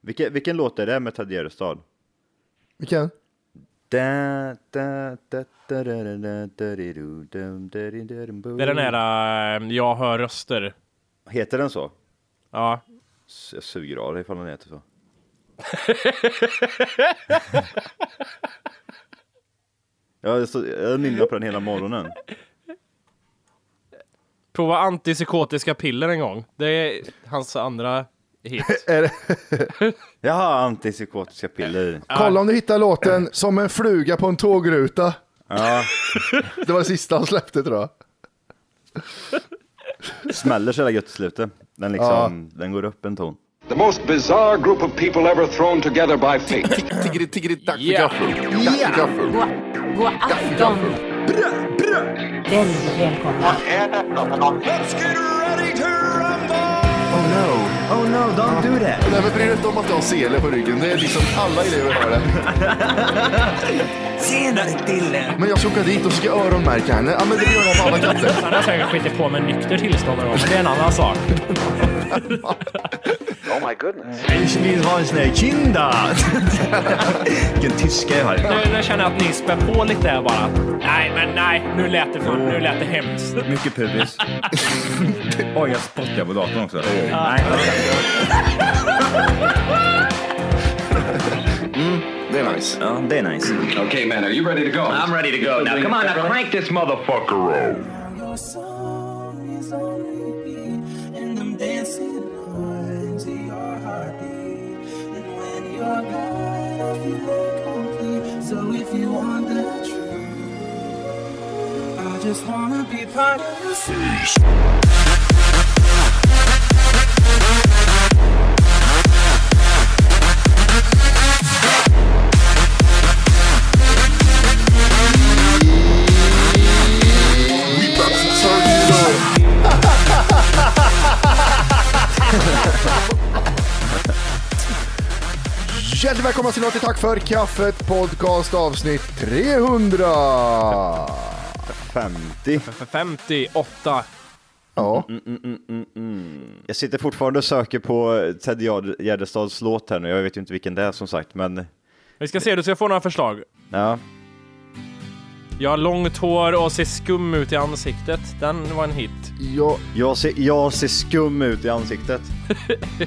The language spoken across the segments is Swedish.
Vilken, vilken låt är det med Ted Gärdestad? Vilken? Det är Det är den här äh, Jag hör röster. Heter den så? Ja. Jag suger av dig ifall den heter så. jag, jag nynnar på den hela morgonen. Prova antipsykotiska piller en gång. Det är hans andra hit. Jaha, antipsykotiska piller. Kolla om du hittar låten Som en fluga på en tågruta. Ja, Det var det sista han släppte tror jag. smäller så jävla gött i slutet. Den liksom, den går upp en ton. The most bizarre group of people ever thrown together by fate. Tiggeri, tiggeri, dack för Ja. gaffel. Dack för gaffel. God, god afton. Väldigt välkomna. Oh no, oh no, don't do that. Nej men bry dig inte om att du har sele på ryggen. Det är liksom alla elever har det. Tjenare Dille! Men jag ska åka dit och ska öronmärka henne. Ja men det gör jag på alla katter. Han har säkert skitit på med nykter tillstånd men det är en annan sak. Ich vill ha en sån här kinda! Vilken tyska jag har. Nu, nu känner jag att ni spär på lite bara. Nej, men nej, nu lät det, för, nu lät det hemskt. Mycket pubis. Oj, jag spottar på datorn också. Nej. nice. Oh, they're nice. Okay, man, are you ready to go? I'm ready to go. Now, come on, now crank this motherfucker up. So if you want the I just wanna be part of the Hjärtligt välkomna till Något Tack för kaffet podcast avsnitt 300. 50. För 58. Ja, Jag sitter fortfarande och söker på Ted Gärd- Gärdestads låt här nu. Jag vet ju inte vilken det är som sagt, men Vi ska se, du ska få några förslag. ja. Jag har långt hår och ser skum ut i ansiktet. Den var en hit. ja, Jag ser, jag ser skum ut i ansiktet.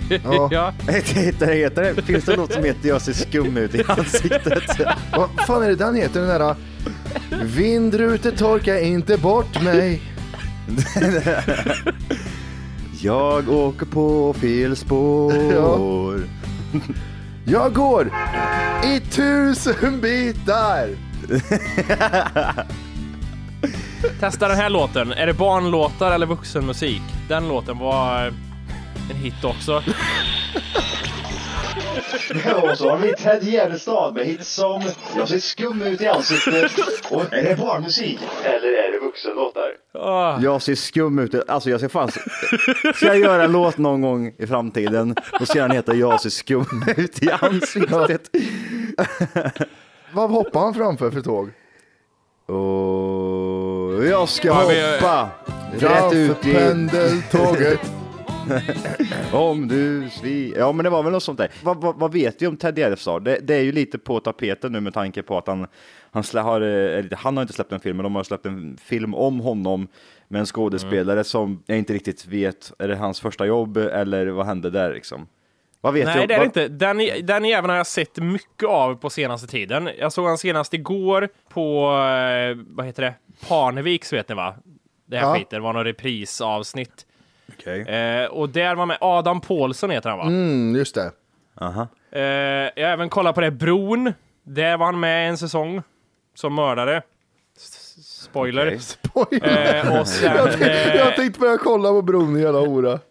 ja. Ja. Heter det, heter det? Finns det låt som heter Jag ser skum ut i ansiktet? Vad fan är det den heter? Den där Vindrutor torka inte bort mig. Jag åker på fel spår. Jag går i tusen bitar. Testa den här låten. Är det barnlåtar eller vuxenmusik? Den låten var en hit också. Och så har vi Ted Gärdestad med hits som Jag ser skum ut i ansiktet och är det barnmusik eller är det vuxenlåtar? Ah. Jag ser skum ut, alltså jag ser fan, ska jag göra en låt någon gång i framtiden och ska den heta Jag ser skum ut i ansiktet? Vad hoppar han framför för tåg? Och jag ska Ja, hoppa rätt Framför ut i pendeltåget. Om du svi... Ja, men det var väl något sånt där. Vad, vad, vad vet vi om Ted Gärdestad? Det, det är ju lite på tapeten nu med tanke på att han, han, slä, har, eh, eller han har inte släppt en film, men de har släppt en film om honom med en skådespelare som jag inte riktigt vet, är det hans första jobb eller vad hände där liksom? Vad vet Nej, jag? det är det inte. Den, den jäveln har jag sett mycket av på senaste tiden. Jag såg han senast igår på, eh, vad heter det, Parneviks vet ni va? Det här Ja. skiten, det var någon reprisavsnitt. Okej. Eh, och där var med Adam Paulsson heter han va? Mm, just det. Aha. Eh, jag har även kollat på det Bron. Där var han med en säsong som mördare. Spoiler. Oj. Eh, och sen... Jag Eh, tänkte börja kolla på bron, jävla hora.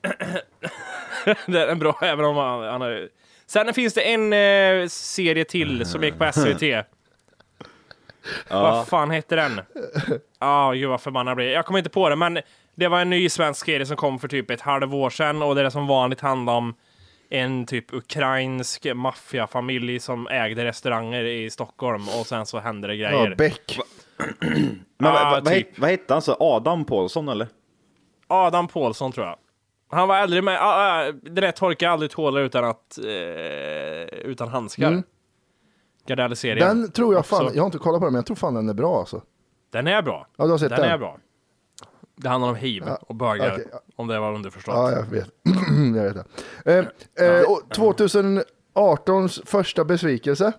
det är en bra, även om han, han har... Sen finns det en eh, serie till som gick på SVT. Vad fan hette den? Ja, ah, gud vad förbannad jag blir. Jag kommer inte på det, men det var en ny svensk serie som kom för typ ett halvår sedan och det är som vanligt handlar om en typ ukrainsk maffiafamilj som ägde restauranger i Stockholm och sen så hände det grejer. Ja, Beck. Men Ah, vad, typ. vad hette han så? Adam Paulsson eller? Adam Paulsson tror jag. Han var aldrig med. Ah, ah, den där torkar aldrig tålar utan att eh, utan handskar. Mm. Gardell-serien. Den tror jag fan, också. jag har inte kollat på den men jag tror fan den är bra alltså. Den är bra. Ja, du har sett den den? är bra. Det handlar om hiv och bögar. okej, ja. Om det var underförstått. Ja, jag vet. jag vet det. Eh, eh, och 2018s första besvikelse.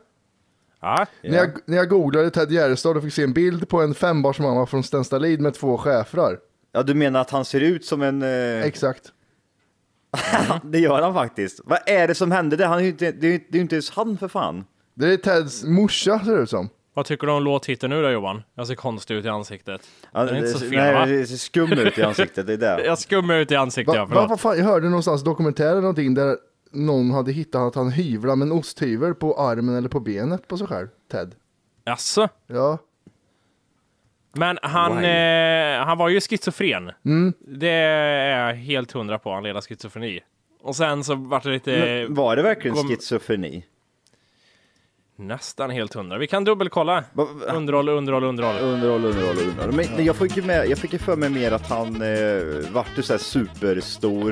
Ja, När, jag, när jag googlade Ted Gärdestad och fick se en bild på en fembarnsmamma från Stenstalid med två schäfrar. Ja, du menar att han ser ut som en... Eh, Exakt. det gör han faktiskt. Vad är det som hände? där? Han är ju inte, det är ju det är ju inte ens han för fan. Det är Teds morsa ser det ut som. Vad tycker du om låttiteln nu då Johan? Jag ser konstig ut i ansiktet. Ja, Den är inte så det- fel, nej, va? det ser skum ut i ansiktet, det är det. Jag skummar ut i ansiktet, Va, ja, va, förlåt. vad fan, jag hörde någonstans dokumentär eller någonting där någon hade hittat att han hyvlade med en osthyvel på armen eller på benet på sig själv, Ted. Jaså? Ja, Men han, eh, han var ju schizofren. Mm. Det är jag helt hundra på, han led av schizofreni. Och sen så vart det lite... Men var det verkligen kom- schizofreni? Nästan helt hundra. Vi kan dubbelkolla. Va- Underhåll, underhåll, underhåll. Underhåll, underhåll, underhåll. Men jag fick ju, med, jag fick ju för mig mer att han eh, vart ju så här superstor,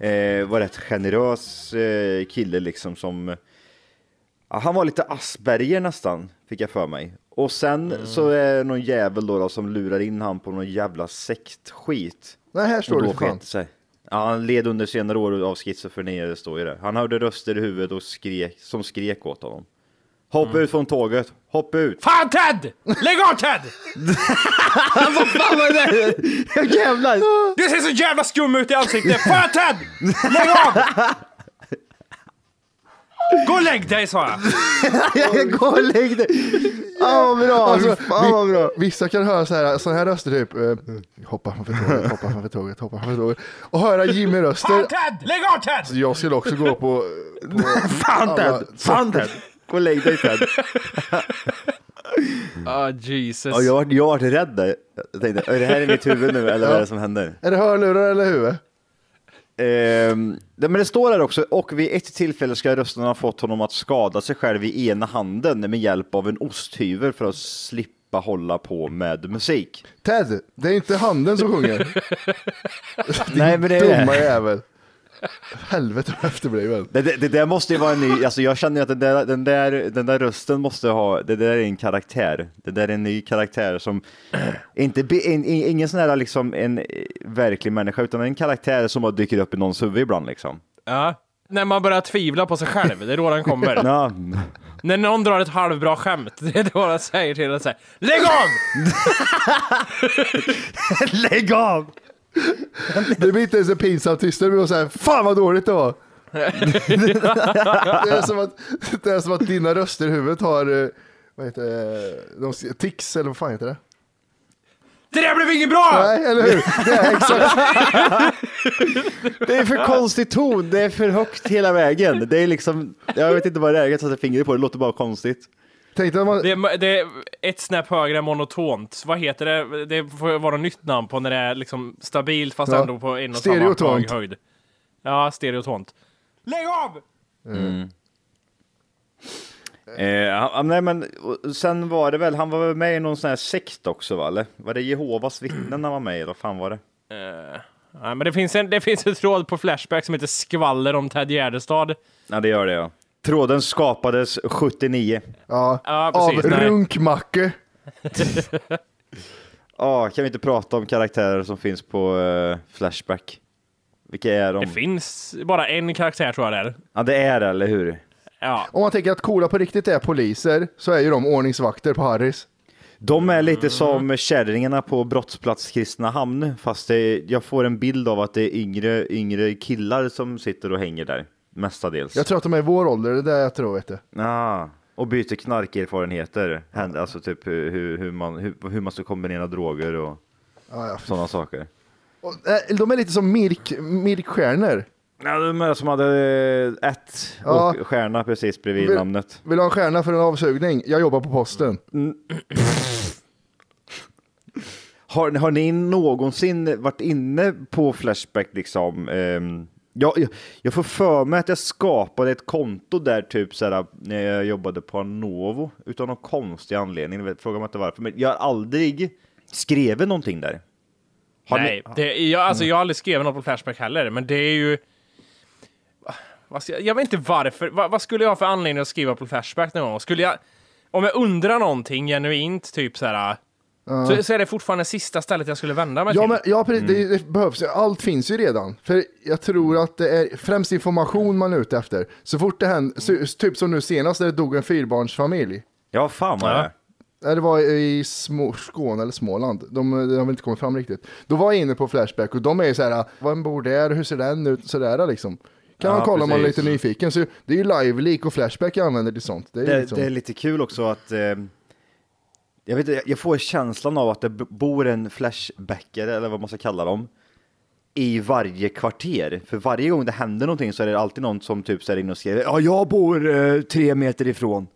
eh, var rätt generös eh, kille liksom som... Ja, han var lite Asperger nästan, fick jag för mig. Och sen så är det någon jävel då, då som lurar in han på någon jävla sektskit. nej här står Och det då för fan. det sig. Ja, han led under senare år av schizofreni, det står ju det. Han hörde röster i huvudet och skrek, som skrek åt honom. Hoppa Mm. ut från tåget, hoppa ut! Fan Ted! Lägg av Ted! Fan vad är det? Jävlar! Du ser så jävla skum ut i ansiktet! Fan Ted! Lägg av! Gå och lägg dig sa jag! Gå och lägg dig! Ja, vad bra! Alltså, Fan vad bra! Vissa kan höra så här, såna här röster typ, eh, hoppa framför tåget, hoppa framför tåget, hoppa framför tåget. Och höra Jimmy röster. Fan Ted! Lägg av Ted! Så jag skulle också gå på, på Fan alla Ted! Fan Ted! Gå och lägg dig Ted! Ah Jesus. Ja, jag, vart- jag vart rädd där. Jag tänkte, är det här i mitt huvud nu eller vad är det som händer? Är det hörlurar eller huvud? Ehm, men det står här också, och vid ett tillfälle ska rösten ha fått honom att skada sig själv i ena handen med hjälp av en osthyvel för att slippa hålla på med musik. Ted, det är inte handen som sjunger. Nej, men det Dumma är... jävel. Helvete vad efterbliven. Det, det, det där måste ju vara en ny, alltså jag känner ju att den där, den, där, den där rösten måste ha, det där är en karaktär. Det där är en ny karaktär som inte, in, in, ingen sån här liksom en eh, verklig människa, utan en karaktär som bara dyker upp i någons huvud ibland liksom. Ja. När man börjar tvivla på sig själv, det är då den kommer. Ja, När någon drar ett halvbra skämt, det är då den säger till en så här, Lägg av! lägg av! Det blir inte ens en pinsam tystnad, det blir såhär, fan vad dåligt det var. det, är som att, det är som att dina röster i huvudet har, eh, vad heter det, de, tics eller vad fan heter det? Det där blev inget bra! Nej, eller hur? Det. Det är för konstig ton, det är för högt hela vägen. Det är liksom, jag vet inte vad det är, jag sätter fingret på det, det låter bara konstigt. Tänk dig om man, Det är, det är ett snäpp högre monotont. Vad heter det? Det får vara något nytt namn på när det är liksom stabilt fast Ja. ändå på en och samma Stereotont. hög höjd. Ja, stereotont. Lägg av! Eh, ja, nej men sen var det väl, han var väl med i någon sån här sekt också va? Eller var det Jehovas vittnen han var med i? Vad fan var det? Eh, nej, men det finns, en, det finns ett tråd på Flashback som heter Skvaller om Ted Gärdestad. Ja det gör det ja. Tråden skapades 79. ja, Ja, av precis, nej. Runkmacke. Ja, kan vi inte prata om karaktärer som finns på eh, Flashback? Vilka är de? Det finns bara en karaktär tror jag det är. Ja det är det, eller hur? Ja. Om man tänker att coola på riktigt är poliser, så är ju de ordningsvakter på Harris. De är lite som kärringarna på brottsplats Kristinehamn, fast det, jag får en bild av att det är yngre, yngre killar som sitter och hänger där, mestadels. Jag tror att de är i vår ålder, det är det jag tror vet du. Ah, och byter knarkerfarenheter, alltså typ hur, hur, man, hur, hur man ska kombinera droger och Ja, ja. sådana saker. Och, eh, De är lite som Mirk, Mirkstjärnor. Ja, de är som hade eh, ett Ja. och stjärna precis bredvid Vill- namnet. Vill du ha en stjärna för en avsugning? Jag jobbar på posten. Har, har ni någonsin varit inne på Flashback liksom? ehm, jag, jag, jag får för mig att jag skapade ett konto där typ såhär, när jag jobbade på Anovo utan någon konstig anledning. Fråga mig inte varför, men jag har aldrig skrivit någonting där. Har Nej, ni, det, jag, alltså, jag har aldrig skrivit något på Flashback heller, men det är ju... Vad ska, jag vet inte varför. Vad, vad skulle jag ha för anledning att skriva på Flashback någon gång? Skulle jag... Om jag undrar någonting genuint, typ så här... Så, så är det fortfarande sista stället jag skulle vända mig Ja, till. men, ja precis, det, det behövs. Allt finns ju redan. För jag tror att det är främst information man är ute efter. Så fort det händer, så- typ som nu senast när det dog en fyrbarnsfamilj. ja, fan vad Ja. det Det var i Små, Skåne eller Småland. De, de har väl inte kommit fram riktigt. Då var jag inne på Flashback och de är ju så här, vem bor där, hur ser den ut, sådär liksom. Kan Ja, man kolla om man är lite nyfiken. Så det är ju live-leak och Flashback jag använder till sånt. Det är, Det, liksom, det är lite kul också att eh, jag, vet, jag får känslan av att det bor en flashbackare, eller vad man ska kalla dem, i varje kvarter. För varje gång det händer någonting så är det alltid någon som typ så inne och skriver ja, jag bor eh, tre meter ifrån.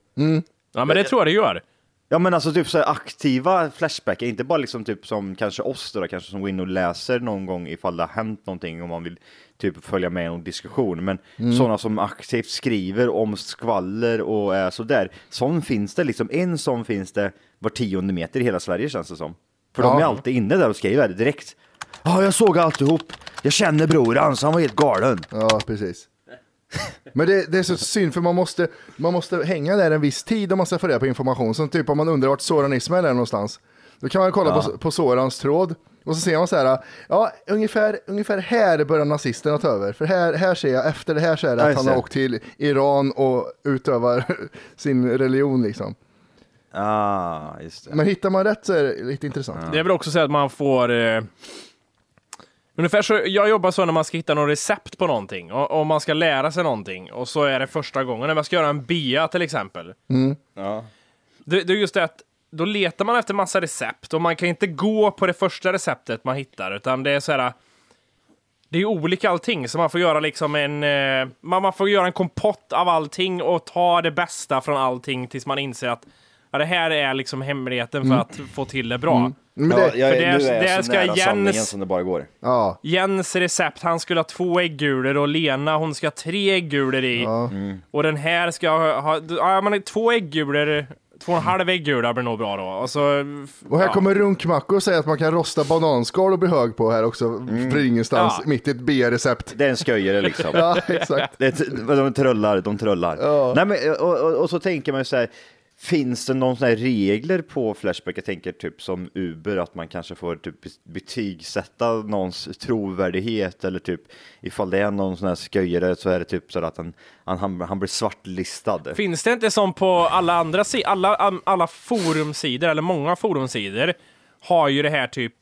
Ja, men det tror jag det gör. Ja men alltså typ så här aktiva flashbackar, inte bara liksom typ som kanske oss då, kanske som går in och läser någon gång ifall det har hänt någonting om man vill typ följa med i någon diskussion. Men sådana som aktivt skriver om skvaller och är sådär. Sån finns det liksom, en sån finns det var tionde meter i hela Sverige känns det som. För de är Ja. alltid inne där och skriver direkt. Ja, jag såg alltihop. Jag känner bror hans, han var helt galen. Ja, precis. Men det, det är så synd för man måste, man måste hänga där en viss tid om man ska få reda på information. Som typ om man undrar vart Soran Ismail är någonstans. Då kan man kolla på, på Sorans tråd och så ser man så här, ja ungefär, ungefär här börjar nazisterna ta över. För här, här ser jag, efter det här så är det Ja, att han har åkt till Iran och utövar sin religion liksom. Ah, just det. Men hittar man rätt så är det lite intressant. Det är väl också så att man får... Eh, ungefär så, jag jobbar så när man ska hitta något recept på någonting, och, och man ska lära sig någonting, och så är det första gången, när man ska göra en bea till exempel. Ja. Det, det är just det att då letar man efter massa recept, och man kan inte gå på det första receptet man hittar, utan det är så här... Det är olika allting, så man får göra liksom en... Eh, man, man får göra en kompott av allting och ta det bästa från allting tills man inser att ja, det här är liksom hemligheten för att få till det bra. Men Ja, det, jag, för det är- nu är det jag ska så nära Jens- sanningen som det bara går. ja, Jens recept, han skulle ha två äggulor och Lena hon ska ha tre äggulor i. Och den här ska ha, ha ja, man har två äggulor, två och en halv äggula blir nog bra då. Och, så, och här ja. kommer Runkmacko och säger att man kan rosta bananskal och bli hög på här också. För ingenstans, Ja. mitt i ett B-recept. Det är en sköjare liksom. Ja, exakt. Det de trullar, de trullar. Nej, men, och, och, och så tänker man ju så här, finns det någon sån här regler på Flashback? Jag tänker typ som Uber, att man kanske får typ betygsätta någons trovärdighet eller typ ifall det är någon sån här sköjare så är det typ så att han, han, han, blir svartlistad. Finns det inte som på alla andra sidor, alla, alla forumsidor, eller många forumsidor, har ju det här typ,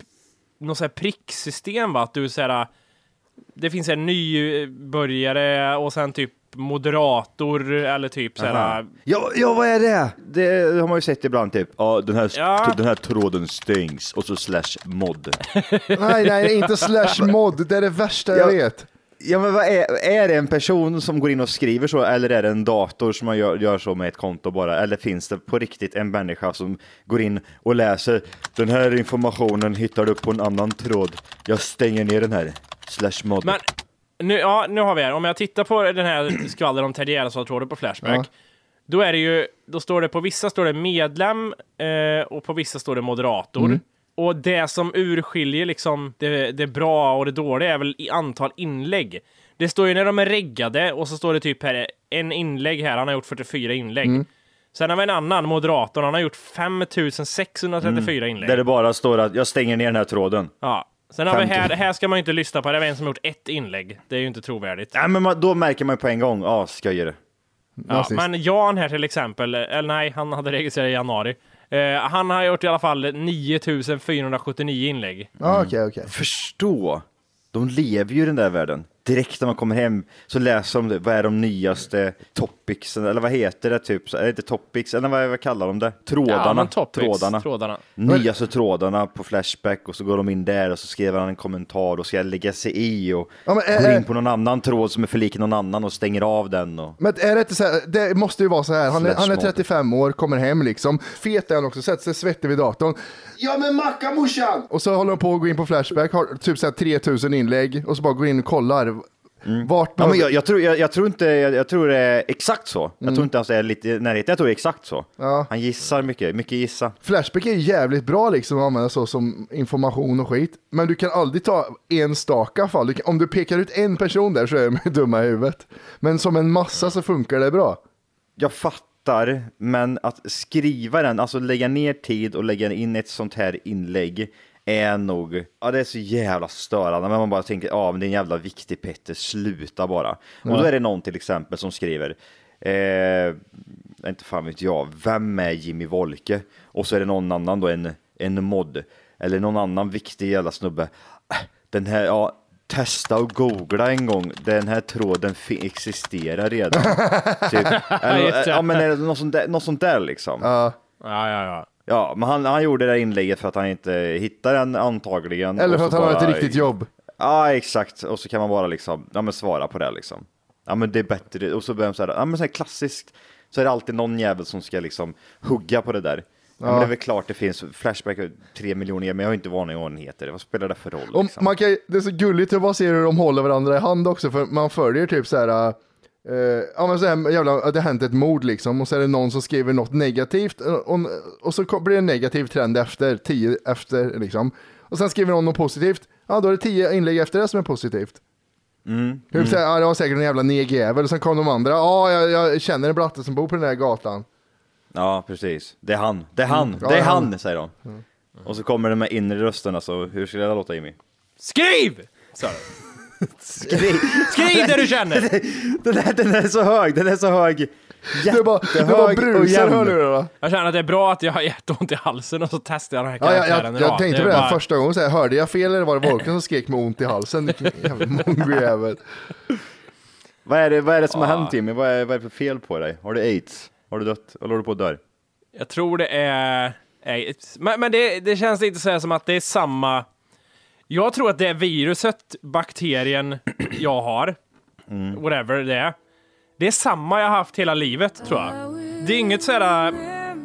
något sånt här pricksystem va? Att du såhär, det finns en nybörjare och sen typ moderator eller typ såhär, Ja, ja, vad är det? Det har man ju sett ibland typ. Ja, den här, Ja. den här tråden stängs och så slash mod. Nej, nej, inte slash mod. Det är det värsta jag Ja. vet. Ja, men vad är, är det en person som går in och skriver så eller är det en dator som man gör, gör så med ett konto bara? Eller finns det på riktigt en människa som går in och läser den här informationen hittar du på en annan tråd. Jag stänger ner den här. Slash mod. Men nu, ja, nu har vi här. Om jag tittar på den här skvaller om Ted Gärdestad-tråden på Flashback. Ja. Då är det ju, då står det på vissa står det medlem eh, och på vissa står det moderator. Mm. Och det som urskiljer liksom det, det bra och det dåliga är väl i antal inlägg. Det står ju när de är reggade och så står det typ här en inlägg här, han har gjort 44 inlägg. Mm. Sen har vi en annan, moderatorn, han har gjort 5634 inlägg. Där det bara står att jag stänger ner den här tråden. Ja. Sen har vi 50. här, här ska man ju inte lyssna på, det är en som gjort ett inlägg. Det är ju inte trovärdigt. Nej, men man, då märker man ju på en gång. Ja, sköjare. Ja, Nazist. men Jan här till exempel, eller nej, han hade registrerat i januari. Eh, han har gjort i alla fall 9479 inlägg. Ja, okej, okej. Förstå. De lever ju i den där världen. Direkt när man kommer hem så läser de det. Vad är de nyaste topics? Eller vad heter det? Typ? Är det inte topics? Eller vad, vad kallar de det? Trådarna. Ja, men topics, trådarna. trådarna. Nyaste trådarna på Flashback och så går de in där och så skriver han en kommentar och ska lägga sig i och Ja, men, går eh, in på någon annan tråd som är för lik någon annan och stänger av den. Och... Men är det inte så här, det måste ju vara så här, han är, han är Slash mod. 35 år, kommer hem liksom, fet är han också, sätter sig svettig vid datorn. Ja men macka morsan! Och så håller de på att gå in på Flashback, har typ så här 3000 inlägg och så bara går in och kollar. Vart Ja, men jag, jag, tror, jag, jag tror inte, jag, jag tror det är exakt så. Jag tror inte ens det är lite i närheten, jag tror det är exakt så. Ja. Han gissar mycket, mycket gissa. Flashback är jävligt bra liksom att använda så som information och skit. Men du kan aldrig ta enstaka fall. Du kan, om du pekar ut en person där så är de dumma i huvudet. Men som en massa så funkar det bra. Jag fattar, men att skriva den, alltså lägga ner tid och lägga in ett sånt här inlägg är nog, ja det är så jävla störande, men man bara tänker, ja men det är en jävla viktig Petter, sluta bara. Och då är det någon till exempel som skriver, eh, inte fan vet jag, vem är Jimmy Wolke? Och så är det någon annan då, en, en mod, eller någon annan viktig jävla snubbe. Den här, ja, testa och googla en gång, den här tråden existerar redan. typ. Eller, ja men är det något sånt där, något sånt där liksom. Ja. Ja, ja, ja. Ja, men han, han gjorde det där inlägget för att han inte hittar den antagligen. Eller för att han har bara- ett riktigt jobb. Ja, exakt. Och så kan man bara liksom, ja men svara på det liksom. Ja men det är bättre. Och så börjar man så här, ja men så här klassiskt, så är det alltid någon jävel som ska liksom hugga på det där. Ja. Men det är väl klart det finns Flashback har tre miljoner, men jag har inte aning om vad den heter. Vad spelar det för roll? Liksom? man kan, det är så gulligt att bara se hur de håller varandra i hand också, för man följer typ så här. Eh, ja men så här, jävla, att det har hänt ett mord liksom och så är det någon som skriver något negativt eh, och, och så blir det en negativ trend efter, tio efter liksom. Och sen skriver någon något positivt, ja då är det tio inlägg efter det som är positivt. Mm. Typ så här, ja det var säkert en jävla negjävel och sen kom de andra, ja jag, jag känner en blatte som bor på den där gatan. Ja, precis. Det är han. Det är han. Mm. Ja, det är han, han. säger de. Och så kommer det med inre rösten, alltså. Hur skulle det låta Jimmy? Skriv! Så. Skriv! Skriv det du känner! den, här, den är så hög, den är så hög. Det är bara, det bara Jättehög och brusar jämn. hörlurarna. Jag känner att det är bra att jag har jätteont i halsen och så testar jag den här Ja, jag, karaktären jag, idag. jag tänkte på det här bara- första gången, så här, hörde jag fel eller var det Volken som skrek med ont i halsen? Mongo-jävel. Vad är det, vad är det som har hänt Jimmy? Vad är, vad är det för fel på dig? Har du aids? Har du dött? Eller håller du på att dö? Jag tror det är... aids. Men, men det, det känns lite så här som att det är samma... Jag tror att det är viruset, bakterien jag har, Mm. whatever det är. Det är samma jag har haft hela livet, tror jag. Det är inget sådär... Eh,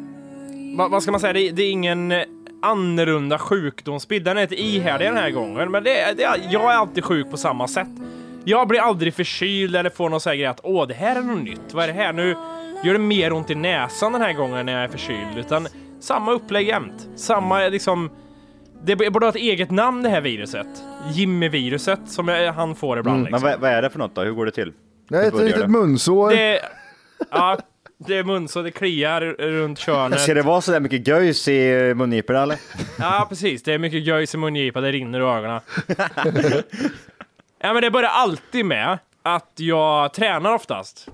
vad, vad ska man säga? Det, det är ingen eh, annorlunda sjukdomsbild. Den är inte ihärdig den här gången, men det, det, jag är alltid sjuk på samma sätt. Jag blir aldrig förkyld eller får någon sån här grej att åh, det här är något nytt. Vad är det här? Nu gör det mer ont i näsan den här gången när jag är förkyld. Utan samma upplägg jämt. Samma liksom... Det borde ha ett eget namn det här viruset. Jimmy-viruset som jag, han får ibland. Men liksom. vad, vad är det för något då? Hur går det till? Det är ett litet munsår. Det, ja, det är mun så det kliar runt könet. Ska det vara så där mycket göjs i mungiporna eller? Ja, precis. Det är mycket göjs i mungipa, det rinner ur ögonen. ja, men det börjar alltid med att jag tränar oftast.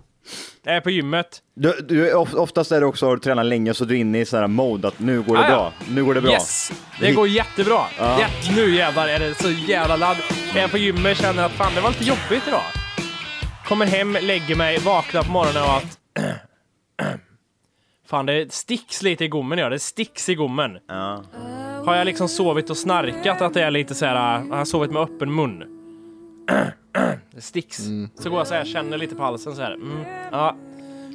Jag är på gymmet. Du, du, of- oftast är det också att du tränar länge så du är inne i sån här mode att nu går det Ah, ja. bra. Nu går det bra. Yes! Det går jättebra. Jätte, nu jävlar är det så jävla ladd. Jag är på gymmet känner att fan, det var lite jobbigt idag. Kommer hem, lägger mig, vaknar på morgonen och att... fan, det sticks lite i gommen. Ja. Det sticks i gommen. Ja. Har jag liksom sovit och snarkat att det är lite så här, jag har sovit med öppen mun. Det sticks. Så går jag så här, känner lite på halsen så här. Mm, ja.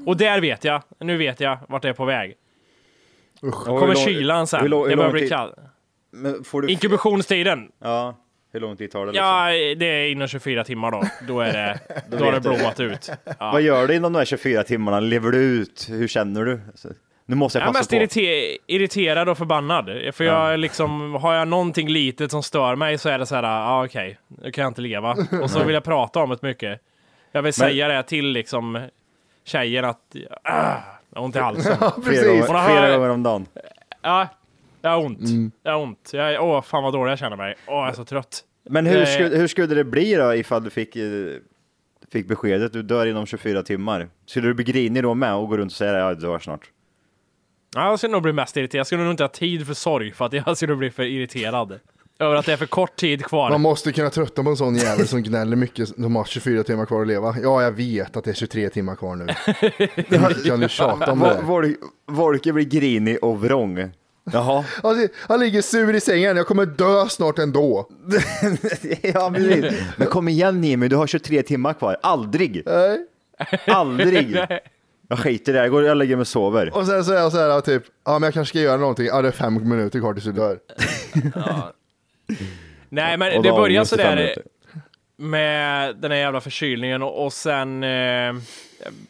Och där vet jag, nu vet jag vart det är på väg. Och hur Kommer kylan sen. hur lång- hur det börjar bli kallt. Du... Inkubationstiden. Ja. Hur lång tid tar det liksom? Ja, det är inom 24 timmar då. Då, är det, då har det blommat ut. Ja. Vad gör du inom de här 24 timmarna? Lever du ut? Hur känner du? Alltså, Nu måste jag Jag är mest på. irrite- irriterad och förbannad. För jag är liksom, har jag någonting litet som stör mig så är det så här, ja ah, okej, nu kan jag inte leva. Och så vill jag prata om det mycket. Jag vill säga det till liksom tjejen att, ah, jag har ont i halsen. Ja, Flera, precis. Flera gånger om dagen. Ja, jag har ont. Jag har ont. Jag, åh, fan vad dålig jag känner mig. Åh, jag är så trött. Men hur Det- skulle, hur skulle det bli då ifall du fick, eh, fick beskedet du dör inom 24 timmar? Skulle du bli grinig då med och gå runt och säga att jag dör snart? Ja, jag skulle nog bli mest irriterad. Jag skulle nog inte ha tid för sorg för att jag skulle bli för irriterad. Över att det är för kort tid kvar. Man måste kunna trötta på en sån jävel som gnäller mycket. De har 24 timmar kvar att leva. Ja, jag vet att det är 23 timmar kvar nu. Kan du tjata om det? Vol- Volke blir grinig och vrång. Jaha. Alltså, han ligger sur i sängen. Jag kommer dö snart ändå. ja. Men kom igen Jimmy, du har 23 timmar kvar. Aldrig! Nej. Aldrig! Jag skiter i det, jag går och lägger mig och sover. Och sen så är jag så här typ, ja men jag kanske ska göra någonting. Ja det är fem minuter kvar tills du dör. Nej, men det börjar sådär. med den här jävla förkylningen och, och sen eh,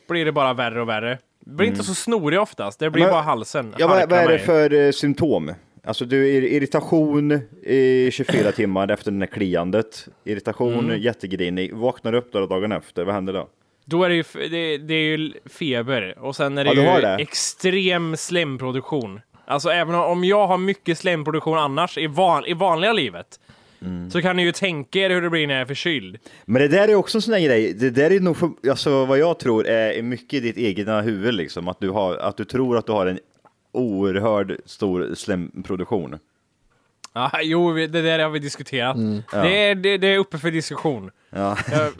blir det bara värre och värre. Det blir inte så snorig oftast, det blir Mm. Men- bara halsen. Ja, vad, harklar vad är det mig. för eh, symptom? Alltså du är irritation i 24 timmar efter den här kliandet. Irritation, Mm. jättegrinig. Vaknar upp då dagen efter, vad händer då? Då är det ju, det, det är ju feber och sen är det Ja, ju det? extrem slemproduktion. Alltså även om jag har mycket slemproduktion annars i, van, i vanliga livet Mm. så kan ni ju tänka er hur det blir när jag är förkyld. Men det där är också en sån där grej. Det där är nog, för, alltså vad jag tror är mycket i ditt egna huvud liksom. Att du, har, att du tror att du har en oerhörd stor slemproduktion. Ja, jo, vi- det där har vi diskuterat. Mm. Ja. Det, är, det, det är uppe för diskussion. Ja. Jag,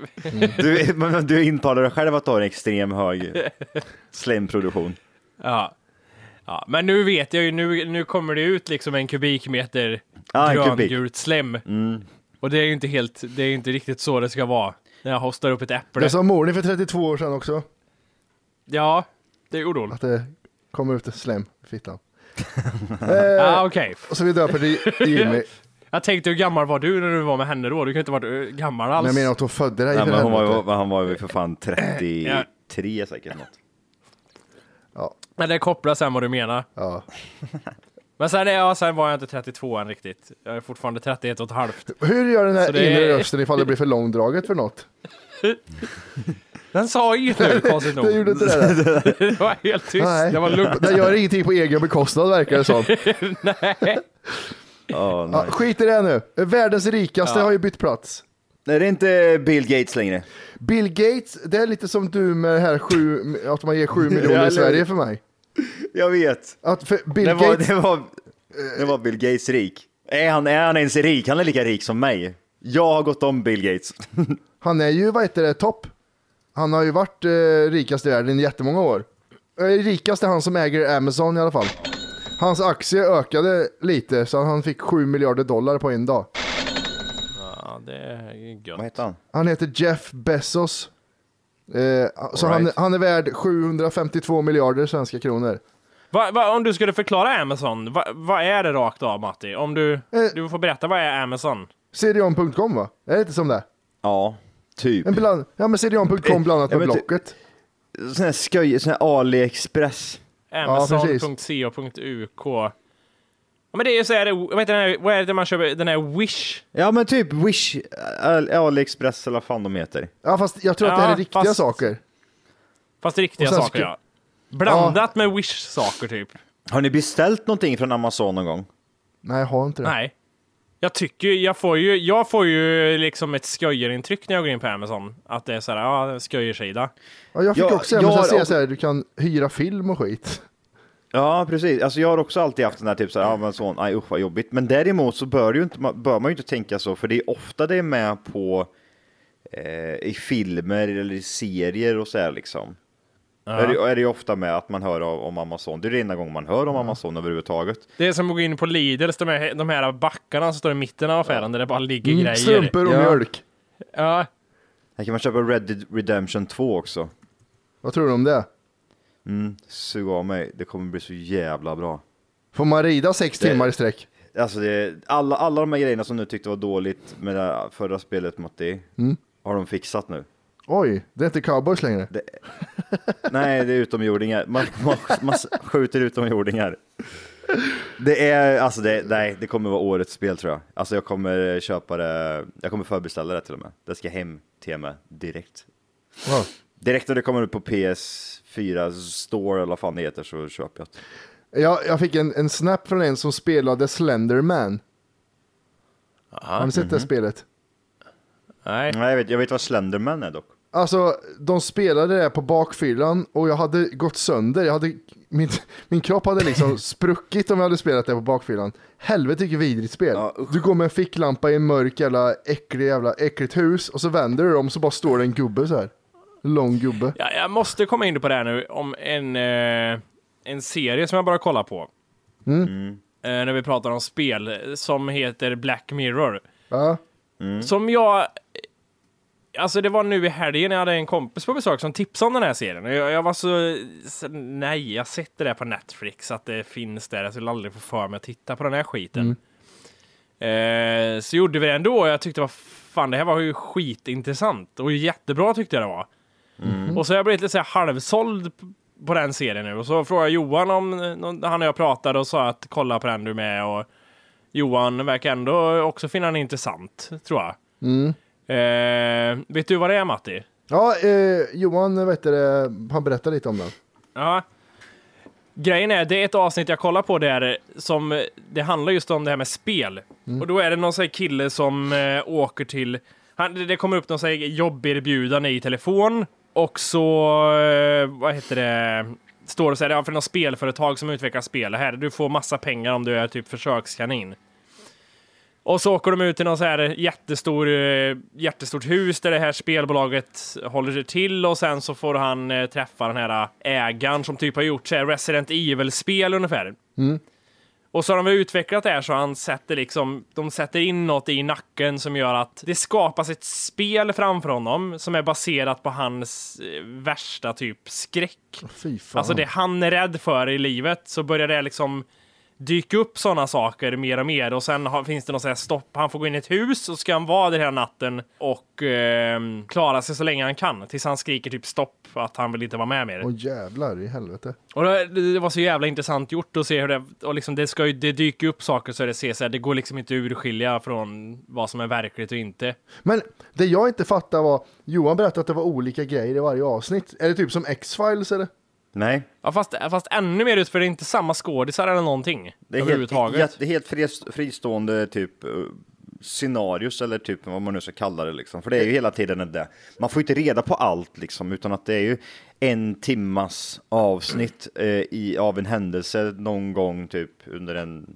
Du, men du intalar dig själv att du har en extrem hög slemproduktion. ja. ja, men nu vet jag ju, nu, nu kommer det ut liksom en kubikmeter Ja, en kubik. Mm. gröngult slem. Och det är ju inte helt, det är ju inte riktigt så det ska vara. När jag hostar upp ett äpple. Det sa mor din för 32 år sedan också. Ja, det gjorde hon. Att det kommer ut ett slem i fittan. Ah, okej. Och så vi döper det Jimmy. Jag tänkte hur gammal var du när du var med henne då? Du kan inte ha varit eh, gammal alls. Men jag menar att hon födde dig Nej, för men hon var, helvete. ju- han var ju för fan 33 säkert något. Ja, Men det kopplar sen vad du menar. ja. Men sen, är jag, sen var jag inte 32 än riktigt. Jag är fortfarande 31 och ett halvt. Hur gör den här det inre rösten ifall det blir för långdraget för något? Den sa inget nu, konstigt nog. Det gjorde inte det där. Det var helt tyst. Nej. Det var lugnt. Den gör ingenting på egen bekostnad verkar det som. Nej. Ja, Ja, nej. skit i det nu. Världens rikaste har ju bytt plats. Nej, det är inte Bill Gates längre. Bill Gates, det är lite som du med det här sju, att man ger sju miljoner i? Sverige för mig. Jag vet. Att för Bill Det var, Gates, det, var, det var Bill Gates rik. Är han, är han ens rik? Han är lika rik som mig. Jag har gått om Bill Gates. han är ju, vad heter det, topp. Han har ju varit eh, rikast i världen i jättemånga år. Eh, rikast är han som äger Amazon i alla fall. Hans aktie ökade lite så han fick 7 miljarder dollar på en dag. Ja, det är gött. Vad heter han? Han heter Jeff Bezos. Eh, så han, han är värd 752 miljarder svenska kronor. Va, va, om du skulle förklara Amazon, va- vad är det rakt av Matti? Om du, du får berätta, vad är Amazon? Cdon.com va? Är det inte som det? Ja, typ. En bland, ja men Cdon.com blandat Ja, med Blocket. Sån här skoj, sån här AliExpress. Amazon.co.uk. Ja, men det är ju så här, vad heter den här, vad är det man köper, den här Wish? Ja men typ Wish, Al- AliExpress eller vad fan de heter. Ja fast jag tror att det här Ja, är riktiga fast- saker. Fast riktiga saker ska- ja. Blandat med Wish-saker typ. Har ni beställt någonting från Amazon någon gång? Nej jag har inte det. Nej. Jag tycker jag får ju, jag får ju liksom ett skojarintryck när jag går in på Amazon. Att det är såhär, ja, en skojarsida. Ja, jag fick Ja, också jag också- så här, du kan hyra film och skit. Ja precis, alltså jag har också alltid haft den här typ såhär, ja men sån, usch vad jobbigt. Men däremot så bör, ju inte, man- bör man ju inte tänka så, för det är ofta det är med på eh, i filmer eller i serier och så här liksom. Är, det, är det ju ofta med att man hör av, om Amazon. Det är det enda gången man hör om Amazon överhuvudtaget. Det är som att gå in på Lidls, de här, de här backarna som står i mitten av affären där det bara ligger Mm, grejer. strumpor och Ja. mjölk. Ja, Här kan man köpa Red Dead Redemption 2 också. Vad tror du om det? Mm, sug av mig, det kommer bli så jävla bra. Får man rida sex Det- timmar i sträck? Alltså det, alla, alla de här grejerna som du tyckte var dåligt med det förra spelet Matti, Mm. har de fixat nu. Oj, det är inte cowboys längre. Nej, det är utomjordingar. Man, man, man skjuter utomjordingar. Det är, alltså det, nej, det kommer vara årets spel tror jag. Alltså jag kommer köpa det, jag kommer förbeställa det till och med. Det ska hem till mig direkt. Ja. Direkt när det kommer upp på PS4 Store eller vad fan det heter så köper jag det. Jag, jag fick en, en snap från en som spelade Slenderman. Har ni sett Mhm. det spelet? nej. Nej, jag vet, jag vet vad Slenderman är dock. Alltså, de spelade det på bakfyllan och jag hade gått sönder. Jag hade, min, min kropp hade liksom spruckit om jag hade spelat det på bakfyllan. Helvete vilket vidrigt spel. Ja, du går med en ficklampa i en mörk jävla äcklig jävla äckligt hus och så vänder du om så bara står det en gubbe så här. Lång gubbe. Ja, jag måste komma in på det här nu om en, eh, en serie som jag bara kollar på. Mm. Eh, när vi pratar om spel som heter Black Mirror. Ja. Som jag... Alltså det var nu i helgen jag hade en kompis på besök som tipsade om den här serien. Jag, jag var så, så... Nej, jag har sett det där på Netflix att det finns där. Jag skulle aldrig få för mig att titta på den här skiten. Eh, så gjorde vi det ändå och jag tyckte var fan det här var ju skitintressant och jättebra tyckte jag det var. Mm. Och så har jag blivit lite så här halvsåld på den serien nu och så frågade jag Johan om, om han och jag pratade och sa att kolla på den du med och Johan verkar ändå också finna den intressant, tror jag. Mm. Eh, vet du vad det är Matti? Ja, eh, Johan vet det, han berättar lite om den. Ja. Grejen är, det är ett avsnitt jag kollar på där som, det handlar just om det här med spel. Och då är det någon sån här kille som eh, åker till, han, det- det kommer upp någon sån här jobberbjudande i telefon och så, eh, vad heter det, står det så här, ja, för något spelföretag som utvecklar spel här, du får massa pengar om du är typ försökskanin. Och så åker de ut till någon så här jättestor, eh, jättestort hus där det här spelbolaget håller till och sen så får han eh, träffa den här ägaren som typ har gjort så här Resident Evil-spel ungefär. Och så har de väl utvecklat det här så han sätter liksom, de sätter in något i nacken som gör att det skapas ett spel framför honom som är baserat på hans eh, värsta typ skräck. Fan. Alltså det han är rädd för i livet så börjar det liksom dyka upp sådana saker mer och mer och sen har, finns det något sånt här stopp. Han får gå in i ett hus och ska han vara där hela natten och ehm, klara sig så länge han kan tills han skriker typ stopp att han vill inte vara med mer. Åh jävlar i helvete. Och det, det var så jävla intressant gjort att se hur det, och liksom det ska ju, det dyker upp saker så det ser så här, det går liksom inte urskilja från vad som är verkligt och inte. Men det jag inte fattar var, Johan berättade att det var olika grejer i varje avsnitt. Är det typ som X-Files eller? Nej, Ja, fast, fast ännu mer ut för det är inte samma skådisar eller någonting det är helt, överhuvudtaget. helt, det är helt fri- fristående typ eh, scenarios eller typ vad man nu ska kalla det liksom. För det är ju hela tiden det. Man får ju inte reda på allt liksom, utan att det är ju en timmas avsnitt eh, i, av en händelse någon gång typ under en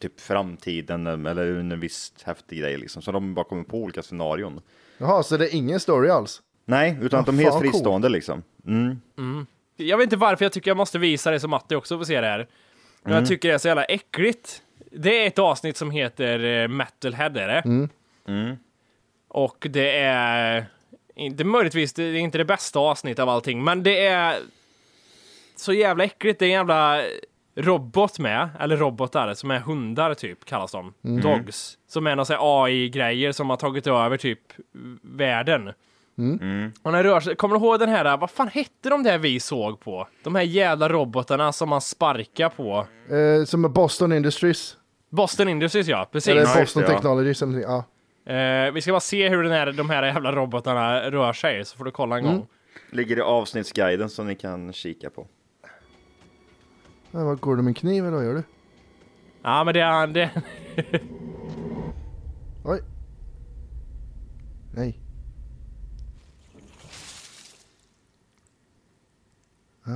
typ framtiden eh, eller under en viss häftig grej liksom. Så de bara kommer på olika scenarion. Jaha, så det är ingen story alls? Nej, utan att Vad de är helt fristående liksom. Mm. Jag vet inte varför jag tycker jag måste visa det så Matti också får se det här. Men jag tycker det är så jävla äckligt. Det är ett avsnitt som heter eh, Metalhead är det. Och det är inte möjligtvis, det är inte det bästa avsnittet av allting, men det är så jävla äckligt. Det är en jävla robot med, eller robotar, som är hundar typ, kallas de. Dogs. Som är här AI-grejer som har tagit över typ världen. Och när rör sig, kommer du ihåg den här, vad fan hette de där vi såg på? De här jävla robotarna som man sparkar på. Eh, som är Boston Industries? Boston Industries ja, precis. Eller Boston ja. Technologies eller ja. Eh, vi ska bara se hur den här, de här jävla robotarna rör sig, så får du kolla en gång. Ligger i avsnittsguiden som ni kan kika på. Ja, vad går du med en kniv eller vad gör du? Ja, men det är... Det, Oj. Nej. Ah.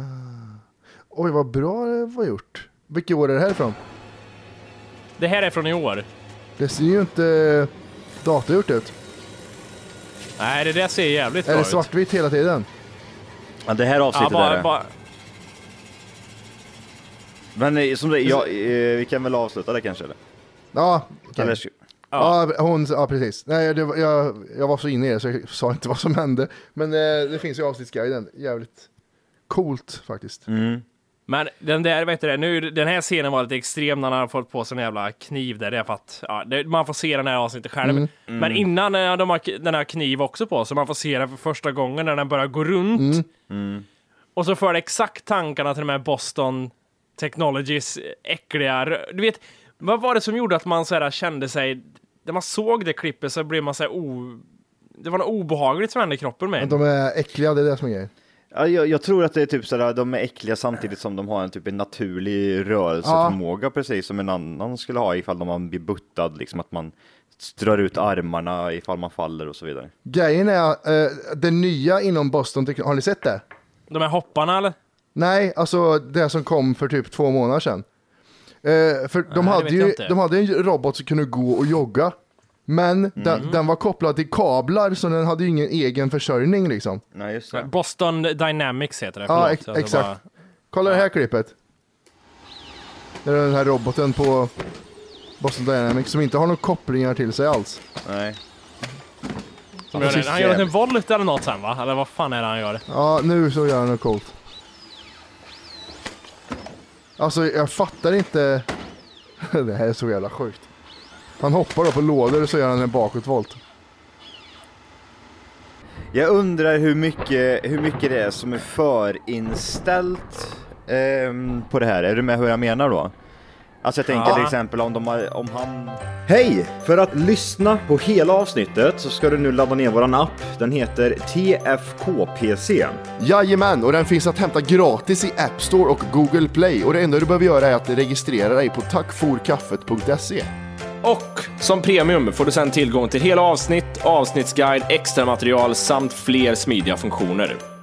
Oj, vad bra det var gjort. Vilket år är det här ifrån? det här är från i år. Det ser ju inte datagjort ut. Nej, det där ser jävligt Är bra det svartvitt hela tiden? Ja, det här ut. Ja, avsnittet är bara, det. bara, Men eh, som det, ja, eh, vi kan väl avsluta det kanske? Eller? Ja, okej. Eller, Ja, hon, ja precis. Nej, det, jag, jag var så inne i det så jag sa inte vad som hände. Men eh, det finns ju avsnittsguiden. Jävligt coolt faktiskt. men den där, vet du det, nu, den här scenen var lite extrem när han har fått på sig en jävla kniv där. Det är för att, ja, det, man får se den här avsnittet själv. Men innan eh, de har den här kniv också på, så man får se den för första gången när den börjar gå runt. Och så för det exakt tankarna till de här Boston Technologies äckliga, du vet, vad var det som gjorde att man så här kände sig, när man såg det klippet så blev man så här o... Det var något obehagligt som hände i kroppen med en. De är äckliga, det är det som är grejen. Ja, jag, jag tror att det är typ sådär, de är äckliga samtidigt som de har en typ en naturlig rörelseförmåga precis som en annan skulle ha ifall de blir buttad, liksom att man drar ut armarna ifall man faller och så vidare. Grejen är, eh, det nya inom Boston, har ni sett det? De här hopparna eller? Nej, alltså det som kom för typ två månader sedan. Eh, för de, det hade ju, de hade en robot som kunde gå och jogga. Men Mm. den, den var kopplad till kablar så den hade ju ingen egen försörjning liksom. Nej, just det. Boston Dynamics heter det. Ja, förlåt. ex- Alltså exakt. bara- Kolla det här klippet. Det är den här roboten på Boston Dynamics som inte har några kopplingar till sig alls. Nej. Som gör det. Han gör en volt eller något sen va? Eller vad fan är det han gör? Ja, nu så gör han något coolt. Alltså jag fattar inte. det här är så jävla sjukt. Han hoppar då på lådor och så gör han en bakåtvolt. Jag undrar hur mycket, hur mycket det är som är förinställt ehm, på det här. Är du med hur jag menar då? Alltså jag tänker Ja. till exempel om, de har, om han... Hej! För att lyssna på hela avsnittet så ska du nu ladda ner våran app. Den heter TFKPC. Jajamän, och den finns att hämta gratis i App Store och Google Play. Och det enda du behöver göra är att registrera dig på tackforkaffet.se. Och som premium får du sedan tillgång till hela avsnitt, avsnittsguide, extra material samt fler smidiga funktioner.